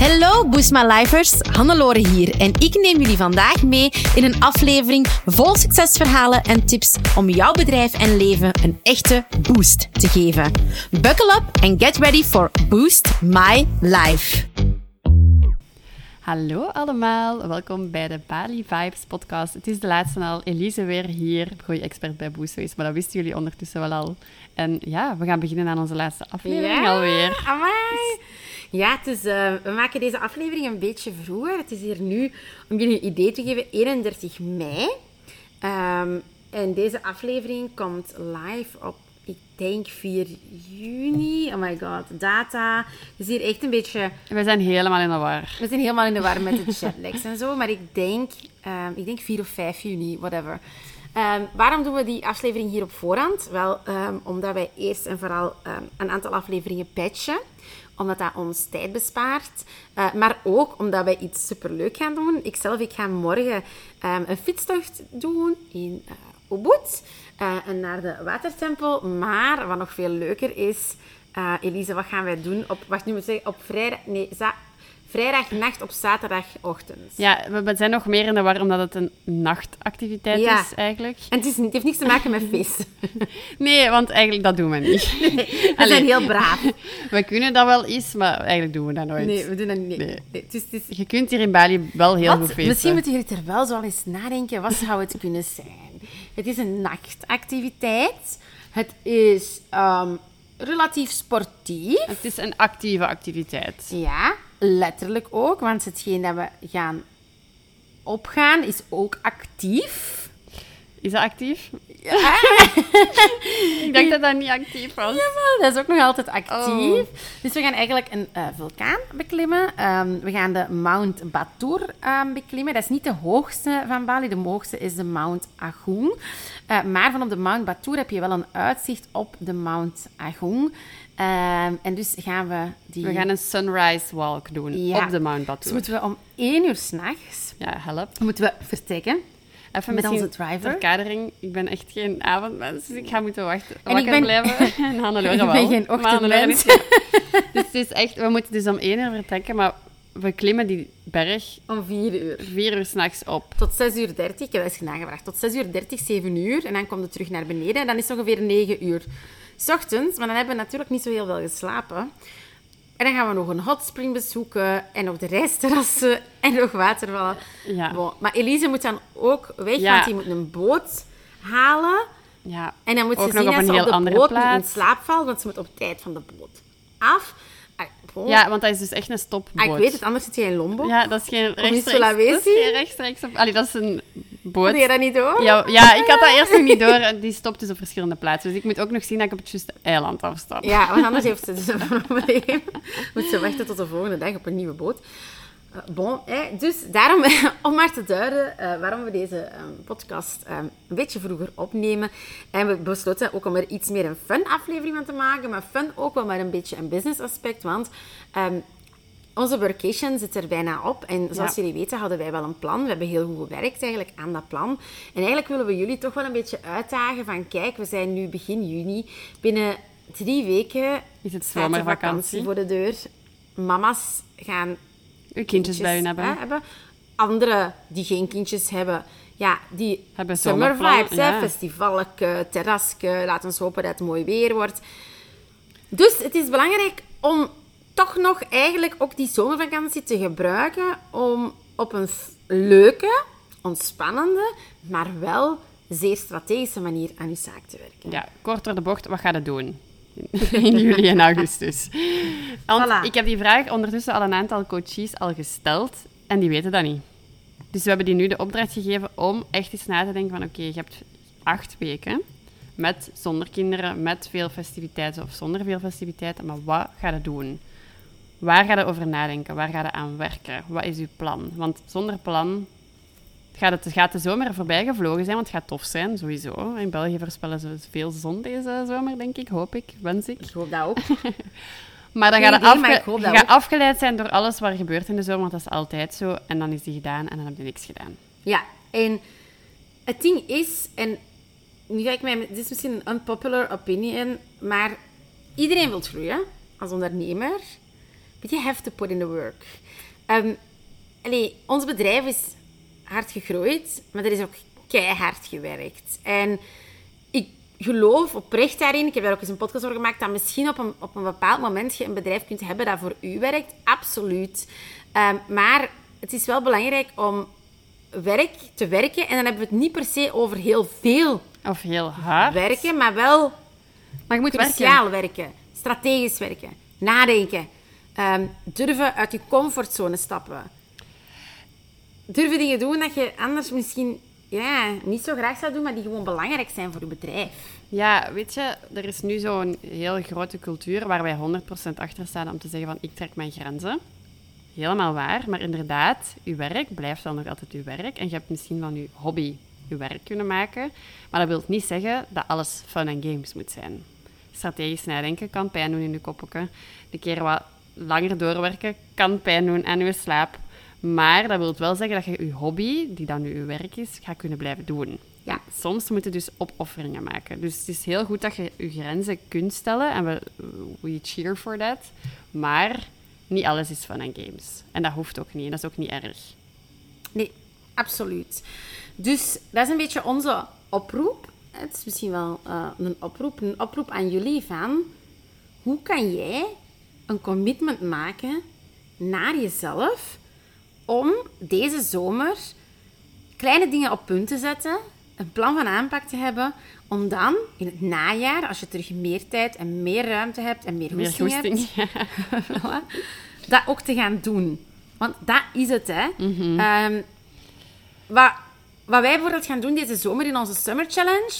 Hallo Boost My Lifers, Hannelore hier en ik neem jullie vandaag mee in een aflevering vol succesverhalen en tips om jouw bedrijf en leven een echte boost te geven. Buckle up and get ready for Boost My Life. Hallo allemaal, welkom bij de Bali Vibes podcast. Het is de laatste al, Elise weer hier, groei-expert bij Boostways, maar dat wisten jullie ondertussen wel al. En ja, we gaan beginnen aan onze laatste aflevering alweer. Amai. Ja, het is, eh, we maken deze aflevering een beetje vroeger. Het is hier nu, om jullie een idee te geven, 31 mei. Ehm, en deze aflevering komt live op, ik denk 4 juni. Oh my god, data. Het is hier echt een beetje... We zijn helemaal in de war. We zijn helemaal in de war met de jetlags en zo. Maar ik denk, ehm, ik denk 4 of 5 juni, whatever. Ehm, waarom doen we die aflevering hier op voorhand? Wel, omdat wij eerst en vooral een aantal afleveringen patchen. Omdat dat ons tijd bespaart. Uh, maar ook omdat wij iets superleuk gaan doen. Ikzelf, ik ga morgen een fietstocht doen in uh, Ubud. Uh, en naar de watertempel. Maar wat nog veel leuker is... Elise, wat gaan wij doen op... Wacht, nu moet ik zeggen, op vrijdag... Nee, Vrijdagnacht op zaterdagochtend. Ja, we zijn nog meer in de war omdat het een nachtactiviteit is eigenlijk. En het, is, het, heeft niks te maken met vis. nee, want eigenlijk dat doen we niet. we zijn heel braaf. We kunnen dat wel eens, maar eigenlijk doen we dat nooit. Nee, we doen dat niet. Nee. nee. Je kunt hier in Bali wel heel goed feesten. Misschien moeten jullie er wel zo eens nadenken. Wat zou het kunnen zijn? Het is een nachtactiviteit. Het is um, relatief sportief. Het is een actieve activiteit. Ja, letterlijk ook, want hetgeen dat we gaan opgaan is ook actief. Is dat actief? Ja. ik dacht dat dat niet actief was. Ja, maar dat is ook nog altijd actief. Oh. Dus we gaan eigenlijk een uh, vulkaan beklimmen. Um, we gaan de Mount Batur um, beklimmen. Dat is niet de hoogste van Bali. De hoogste is de Mount Agung. Uh, maar van op de Mount Batur heb je wel een uitzicht op de Mount Agung. Um, en dus gaan we die... We gaan een sunrise walk doen ja. op de Mount Batur. Dus moeten we om één uur s'nachts... Ja, help. Moeten we vertrekken. Even met onze driver. kadering. Ik ben echt geen avondmens, dus ik ga moeten wachten. En ik ben... blijven. En Hannelore wel. Ik ben geen ochtendmens. dus het is echt... We moeten dus om één uur vertrekken, maar we klimmen die berg... Om vier uur. Vier uur s'nachts op. Tot zes uur dertig. Ik heb eens nagevraagd. Tot zes uur dertig, zeven uur. En dan komt het terug naar beneden. En dan is het ongeveer negen uur. S ochtends, maar dan hebben we natuurlijk niet zo heel veel geslapen. En dan gaan we nog een hotspring bezoeken en nog de reisterrassen en nog watervallen. Ja. Bon. Maar Elise moet dan ook weg, want die moet een boot halen. Ja. En dan moet ze zien dat ze op de boot plaats. in slaap valt, want ze moet op tijd van de boot af. Ah, ja, want dat is dus echt een stopboot. Ah, ik weet het, anders zit je in Lombok. Ja, dat is geen rechtstreeks... Dat is geen rechtstreeks op... Allee, dat is een boot. Had je dat niet door? Ja, ja ik had dat eerst nog niet door. Die stopt dus op verschillende plaatsen. Dus ik moet ook nog zien dat ik op het juiste eiland afstap. Ja, want anders heeft ze dus een probleem. Moet ze wachten tot de volgende dag op een nieuwe boot. Uh, bon, dus daarom, om maar te duiden uh, waarom we deze um, podcast um, een beetje vroeger opnemen. En we besloten ook om er iets meer een fun aflevering van te maken. Maar fun ook wel maar een beetje een business aspect. Want um, onze workation zit er bijna op. En zoals jullie weten hadden wij wel een plan. We hebben heel goed gewerkt eigenlijk aan dat plan. En eigenlijk willen we jullie toch wel een beetje uitdagen van... Kijk, we zijn nu begin juni. Binnen drie weken is het zomervakantie voor de deur. Mama's gaan... Uw kindjes bij hun hebben. hebben. Anderen die geen kindjes hebben... Ja, die hebben summer vibes, ja. festivalke, terrasje. Laten we hopen dat het mooi weer wordt. Dus het is belangrijk om toch nog eigenlijk ook die zomervakantie te gebruiken om op een leuke, ontspannende, maar wel zeer strategische manier aan je zaak te werken. Ja, kort door de bocht, wat ga je doen? In juli en augustus. Want ik heb die vraag ondertussen al een aantal coaches al gesteld en die weten dat niet. Dus we hebben die nu de opdracht gegeven om echt eens na te denken van oké, je hebt acht weken met zonder kinderen, met veel festiviteiten of zonder veel festiviteiten, maar wat ga je doen? Waar ga je over nadenken? Waar ga je aan werken? Wat is uw plan? Want zonder plan gaat, het, gaat de zomer voorbij gevlogen zijn, want het gaat tof zijn, sowieso. In België voorspellen ze veel zon deze zomer, denk ik. Hoop ik, wens ik. Ik hoop dat ook. maar dan gaat je, gaat afgeleid zijn door alles wat er gebeurt in de zomer, want dat is altijd zo. En dan is die gedaan en dan heb je niks gedaan. Ja, en het ding is, en nu ga ik mij, dit is misschien een unpopular opinion, maar iedereen wil groeien als ondernemer. But you have to put in the work. Um, allee, ons bedrijf is hard gegroeid, maar er is ook keihard gewerkt. En ik geloof oprecht daarin, ik heb daar ook eens een podcast over gemaakt, dat misschien op een, op een bepaald moment je een bedrijf kunt hebben dat voor u werkt. Absoluut. Um, maar het is wel belangrijk om werk te werken. En dan hebben we het niet per se over heel veel of heel hard werken, maar wel maar je moet cruciaal werken. strategisch werken, nadenken, um, durven uit je comfortzone stappen. Durven dingen doen dat je anders misschien ja, niet zo graag zou doen, maar die gewoon belangrijk zijn voor je bedrijf. Ja, weet je, er is nu zo'n heel grote cultuur waar wij 100% achter staan om te zeggen van ik trek mijn grenzen. Helemaal waar, maar inderdaad, uw werk blijft wel nog altijd uw werk. En je hebt misschien van uw hobby uw werk kunnen maken. Maar dat wil niet zeggen dat alles fun en games moet zijn. Strategisch nadenken kan pijn doen in de koppelken. De keer wat langer doorwerken kan pijn doen aan uw slaap. Maar dat wil wel zeggen dat je je hobby, die dan nu uw werk is, gaat kunnen blijven doen. Ja. Soms moet je dus opofferingen maken. Dus het is heel goed dat je je grenzen kunt stellen. En we, we cheer for that. Maar niet alles is fun en games. En dat hoeft ook niet. En dat is ook niet erg. Nee, absoluut. Dus dat is een beetje onze oproep. Het is misschien wel uh, een oproep. Een oproep aan jullie van... Hoe kan jij een commitment maken naar jezelf om deze zomer kleine dingen op punt te zetten, een plan van aanpak te hebben, om dan in het najaar, als je terug meer tijd en meer ruimte hebt en meer hoesting, hebt, dat ook te gaan doen. Want dat is het, hè. Mm wat, wat wij bijvoorbeeld gaan doen deze zomer in onze Summer Challenge,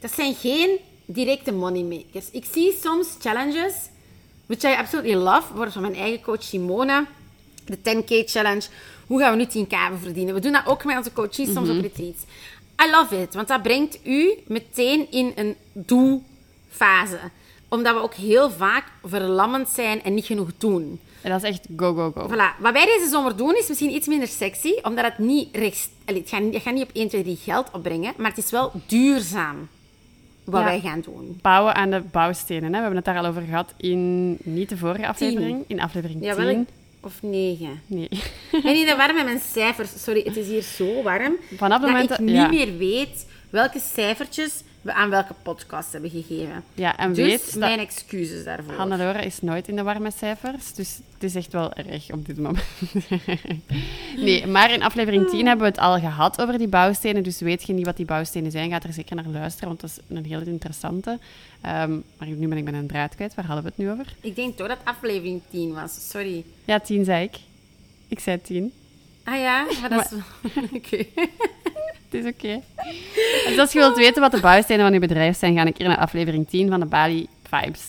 dat zijn geen directe moneymakers. Ik zie soms challenges, which I absolutely love, bijvoorbeeld van mijn eigen coach Simone, de 10K Challenge. Hoe gaan we nu 10K verdienen? We doen dat ook met onze coaches soms op mhm. retreats. I love it, want dat brengt u meteen in een doe-fase. Omdat we ook heel vaak verlammend zijn en niet genoeg doen. En dat is echt go, go, go. Voilà. Wat wij deze zomer doen is misschien iets minder sexy, omdat het niet rechts... het, gaat, het gaat niet op 1, 2, 3 geld opbrengen, maar het is wel duurzaam wat wij gaan doen. Bouwen aan de bouwstenen. Hè? We hebben het daar al over gehad in niet de vorige aflevering, in aflevering ja, 10. Of 9. Nee. Ik ben niet warm met mijn cijfers. Sorry, het is hier zo warm. Vanaf het moment dat ik niet meer weet welke cijfertjes we aan welke podcast hebben gegeven. Ja, en dus weet mijn excuses daarvoor. Hannelore is nooit in de warme cijfers, dus het is echt wel erg op dit moment. nee, maar in aflevering 10 hebben we het al gehad over die bouwstenen, dus weet je niet wat die bouwstenen zijn, gaat er zeker naar luisteren, want dat is een heel interessante. Um, maar nu ben ik bij een draad kwijt. Waar hadden we het nu over? Ik denk toch dat aflevering 10 was, sorry. Ja, 10 zei ik. Ik zei 10. Ah ja, maar dat is... Oké het is oké. Dus als je wilt weten wat de bouwstenen van je bedrijf zijn, ga ik hier naar aflevering 10 van de Bali Vibes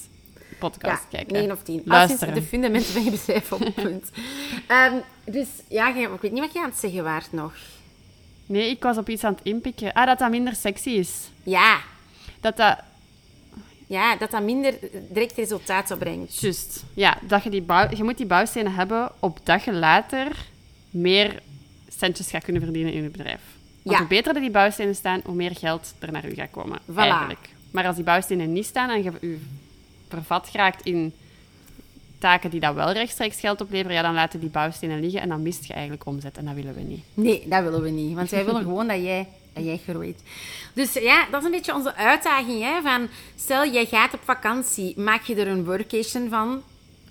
podcast ja, kijken. 9 of 10. Luisteren. de fundamenten van je bedrijf op punt. um, dus ja, ik weet niet wat je aan het zeggen waard nog. Nee, ik was op iets aan het inpikken. Ah, dat dat minder sexy is. Ja. Dat dat... Ja, dat dat minder direct resultaat opbrengt. Juist. Ja, dat je, die bouw, je moet die bouwstenen hebben opdat je later meer centjes gaat kunnen verdienen in je bedrijf. Want hoe beter die bouwstenen staan, hoe meer geld er naar u gaat komen. Eigenlijk. Maar als die bouwstenen niet staan en je u vervat geraakt in taken die dat wel rechtstreeks geld opleveren, ja, dan laten die bouwstenen liggen en dan mist je eigenlijk omzet. En dat willen we niet. Nee, dat willen we niet. Want wij willen gewoon dat jij, dat jij groeit. Dus ja, dat is een beetje onze uitdaging. Hè, van, stel, jij gaat op vakantie. Maak je er een workation van?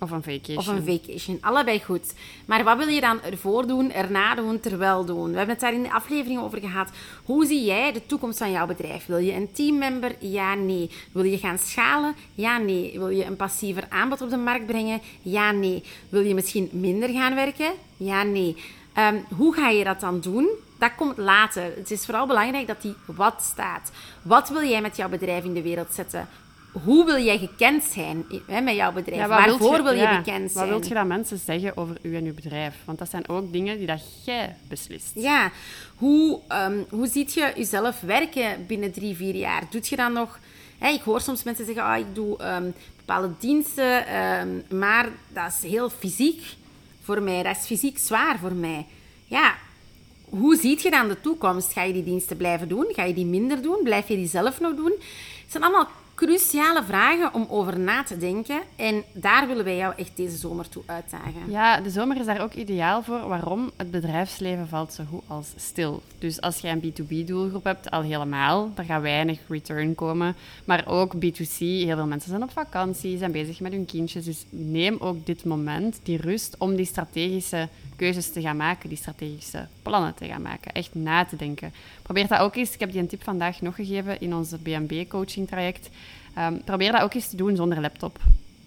Of een vacation. Of een vacation. Allebei goed. Maar wat wil je dan ervoor doen, erna doen, terwijl doen? We hebben het daar in de aflevering over gehad. Hoe zie jij de toekomst van jouw bedrijf? Wil je een teammember? Ja, nee. Wil je gaan schalen? Ja, nee. Wil je een passiever aanbod op de markt brengen? Ja, nee. Wil je misschien minder gaan werken? Ja, nee. Ehm, hoe ga je dat dan doen? Dat komt later. Het is vooral belangrijk dat die wat staat. Wat wil jij met jouw bedrijf in de wereld zetten? Hoe wil jij gekend zijn hè, met jouw bedrijf? Waarvoor wil je, bekend zijn? Wat wil je dat mensen zeggen over u en uw bedrijf? Want dat zijn ook dingen die dat jij beslist. Ja. Hoe, um, hoe ziet je jezelf werken binnen drie, vier jaar? Doet je dan nog... Hè, ik hoor soms mensen zeggen, ah, ik doe ehm, bepaalde diensten, ehm, maar dat is heel fysiek voor mij. Dat is fysiek zwaar voor mij. Ja, hoe ziet je dan de toekomst? Ga je die diensten blijven doen? Ga je die minder doen? Blijf je die zelf nog doen? Het zijn allemaal cruciale vragen om over na te denken. En daar willen wij jou echt deze zomer toe uitdagen. Ja, de zomer is daar ook ideaal voor. Waarom? Het bedrijfsleven valt zo goed als stil. Dus als jij een B2B-doelgroep hebt, al helemaal, daar gaat weinig return komen. Maar ook B2C, heel veel mensen zijn op vakantie, zijn bezig met hun kindjes. Dus neem ook dit moment, die rust, om die strategische keuzes te gaan maken, die strategische plannen te gaan maken. Echt na te denken. Probeer dat ook eens. Ik heb die een tip vandaag nog gegeven in onze BNB-coaching traject. Ehm, probeer dat ook eens te doen zonder laptop.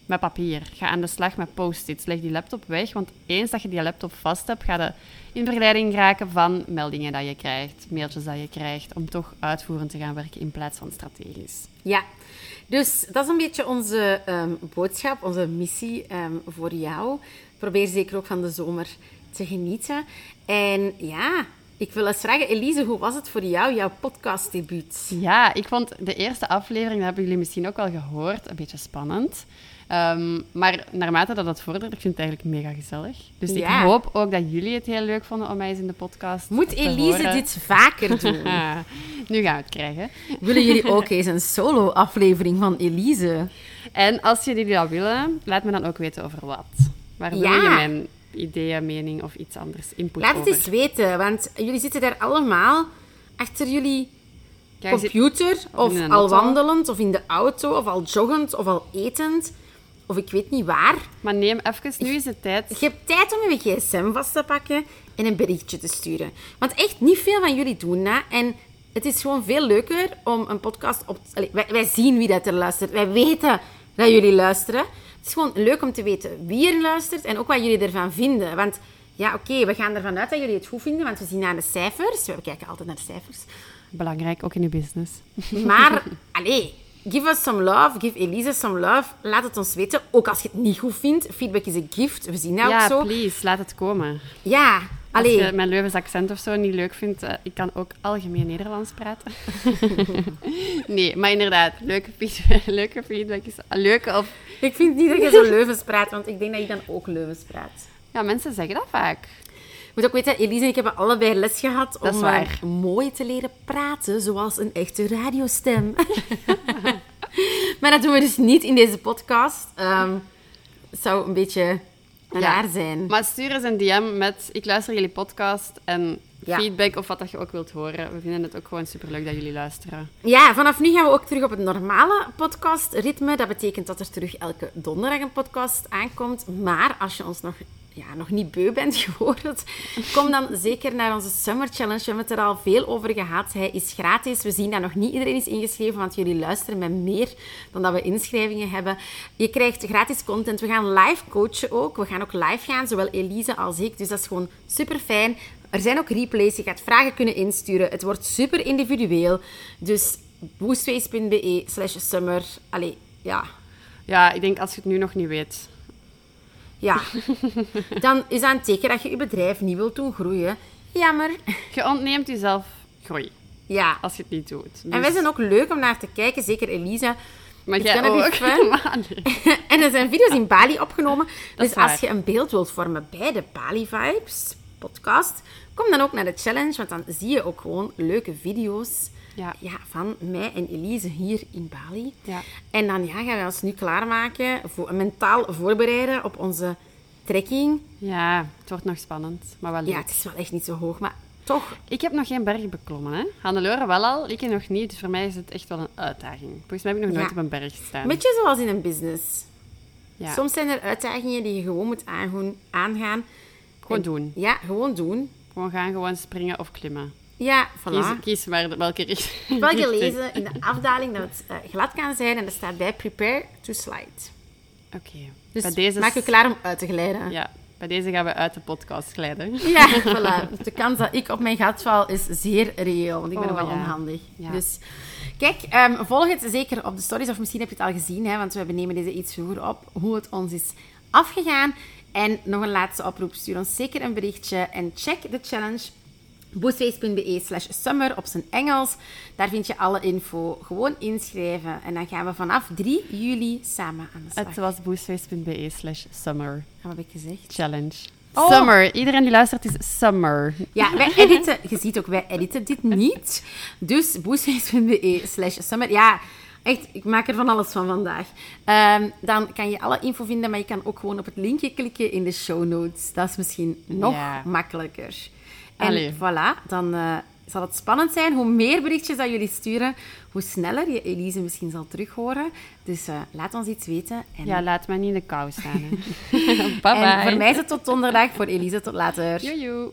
Met papier. Ga aan de slag met post-its. Leg die laptop weg, want eens dat je die laptop vast hebt, ga je in verleiding raken van meldingen dat je krijgt, mailtjes dat je krijgt, om toch uitvoerend te gaan werken in plaats van strategisch. Ja, dus dat is een beetje onze ehm, boodschap, onze missie ehm, voor jou. Probeer zeker ook van de zomer te genieten. En ja, ik wil eens vragen, Elise, hoe was het voor jou, jouw podcastdebuut? Ja, ik vond de eerste aflevering, dat hebben jullie misschien ook wel gehoord, een beetje spannend. Um, maar naarmate dat het vordert, ik vind het eigenlijk mega gezellig. Dus ik hoop ook dat jullie het heel leuk vonden om mij eens in de podcast Moet te Elise dit vaker doen? nu gaan we het krijgen. Willen jullie ook eens een solo-aflevering van Elise? En als jullie dat willen, laat me dan ook weten over wat. Waar wil je mijn ideeën, mening of iets anders input Laat het eens weten, want jullie zitten daar allemaal achter jullie computer, of al wandelend, of in de auto, of al joggend, of al etend, of ik weet niet waar. Maar neem even nu eens de tijd. Je hebt tijd om je gsm vast te pakken en een berichtje te sturen. Want echt niet veel van jullie doen dat. En het is gewoon veel leuker om een podcast op... te... wij, wij zien wie dat er luistert. Wij weten dat jullie luisteren. Het is gewoon leuk om te weten wie er luistert en ook wat jullie ervan vinden. Want ja, oké, we gaan ervan uit dat jullie het goed vinden, want we zien naar de cijfers. We kijken altijd naar de cijfers. Belangrijk, ook in uw business. Maar, allee, give us some love. Give Elise some love. Laat het ons weten. Ook als je het niet goed vindt. Feedback is een gift. We zien dat ook zo. Ja, please, laat het komen. Ja, als je mijn Leuvens accent of zo niet leuk vindt, uh, ik kan ook algemeen Nederlands praten. nee, maar inderdaad, leuke feedback, leuke feedback is leuk. Of... Ik vind niet dat je zo Leuvens praat, want ik denk dat je dan ook Leuvens praat. Ja, mensen zeggen dat vaak. Je moet ook weten, Elise en ik hebben allebei les gehad om uh, mooi te leren praten, zoals een echte radiostem. maar dat doen we dus niet in deze podcast. Um, het zou een beetje raar zijn. Maar stuur eens een DM met ik luister jullie podcast en feedback of wat dat je ook wilt horen. We vinden het ook gewoon superleuk dat jullie luisteren. Ja, vanaf nu gaan we ook terug op het normale podcastritme. Dat betekent dat er terug elke donderdag een podcast aankomt. Maar als je ons nog ja, nog niet beu bent geworden, kom dan zeker naar onze Summer Challenge. We hebben het er al veel over gehad. Hij is gratis. We zien dat nog niet iedereen is ingeschreven, want jullie luisteren met meer dan dat we inschrijvingen hebben. Je krijgt gratis content. We gaan live coachen ook. We gaan ook live gaan, zowel Elise als ik. Dus dat is gewoon super fijn. Er zijn ook replays. Je gaat vragen kunnen insturen. Het wordt super individueel. Dus boostface.be slash summer. Allee, ja. Ja, ik denk als je het nu nog niet weet ja, dan is dat een teken dat je je bedrijf niet wilt doen groeien. Jammer. Je ontneemt jezelf groei. Ja. Als je het niet doet. Dus... En wij zijn ook leuk om naar te kijken, zeker Elisa. Maar jij ook. en er zijn video's in Bali opgenomen. dus als je een beeld wilt vormen bij de Bali Vibes podcast, kom dan ook naar de challenge, want dan zie je ook gewoon leuke video's ja. Ja, van mij en Elise hier in Bali. Ja. En dan ja, gaan we ons nu klaarmaken, voor, mentaal voorbereiden op onze trekking. Ja, het wordt nog spannend, maar wel leuk. Ja, het is wel echt niet zo hoog, maar toch. Ik heb nog geen berg beklommen, hè. Hannelore wel al, ik nog niet. Dus voor mij is het echt wel een uitdaging. Volgens mij heb ik nog nooit op een berg gestaan. Beetje zoals in een business. Ja. Soms zijn er uitdagingen die je gewoon moet aangaan. Gewoon doen. Ja, gewoon doen. Gewoon gaan, gewoon springen of klimmen. Ja, voilà. Kies, kies maar welke richting. Ik heb wel gelezen in de afdaling dat het uh, glad kan zijn en er staat bij prepare to slide. Oké. Okay. Dus bij deze maak je klaar om uit te glijden. Ja, bij deze gaan we uit de podcast glijden. Ja, voilà. De kans dat ik op mijn gat val is zeer reëel, want ik ben oh, wel onhandig. Ja. Dus kijk, um, volg het zeker op de stories, of misschien heb je het al gezien, hè, want we nemen deze iets vroeger op, hoe het ons is afgegaan. En nog een laatste oproep, stuur ons zeker een berichtje en check de challenge boostface.be slash summer op zijn Engels. Daar vind je alle info. Gewoon inschrijven. En dan gaan we vanaf 3 juli samen aan de slag. Het was boostface.be slash summer. Wat heb ik gezegd? Challenge. Oh. Summer. Iedereen die luistert is summer. Ja, wij editen. Je ziet ook, wij editen dit niet. Dus boostface.be slash summer. Ja, Echt, ik maak er van alles van vandaag. Ehm, dan kan je alle info vinden, maar je kan ook gewoon op het linkje klikken in de show notes. Dat is misschien nog makkelijker. En Allee. voilà, dan uh, zal het spannend zijn. Hoe meer berichtjes dat jullie sturen, hoe sneller je Elise misschien zal terughoren. Dus uh, laat ons iets weten. En... Ja, laat mij niet in de kou staan. bye bye. En voor mij is het tot donderdag, voor Elise tot later. Joejoe.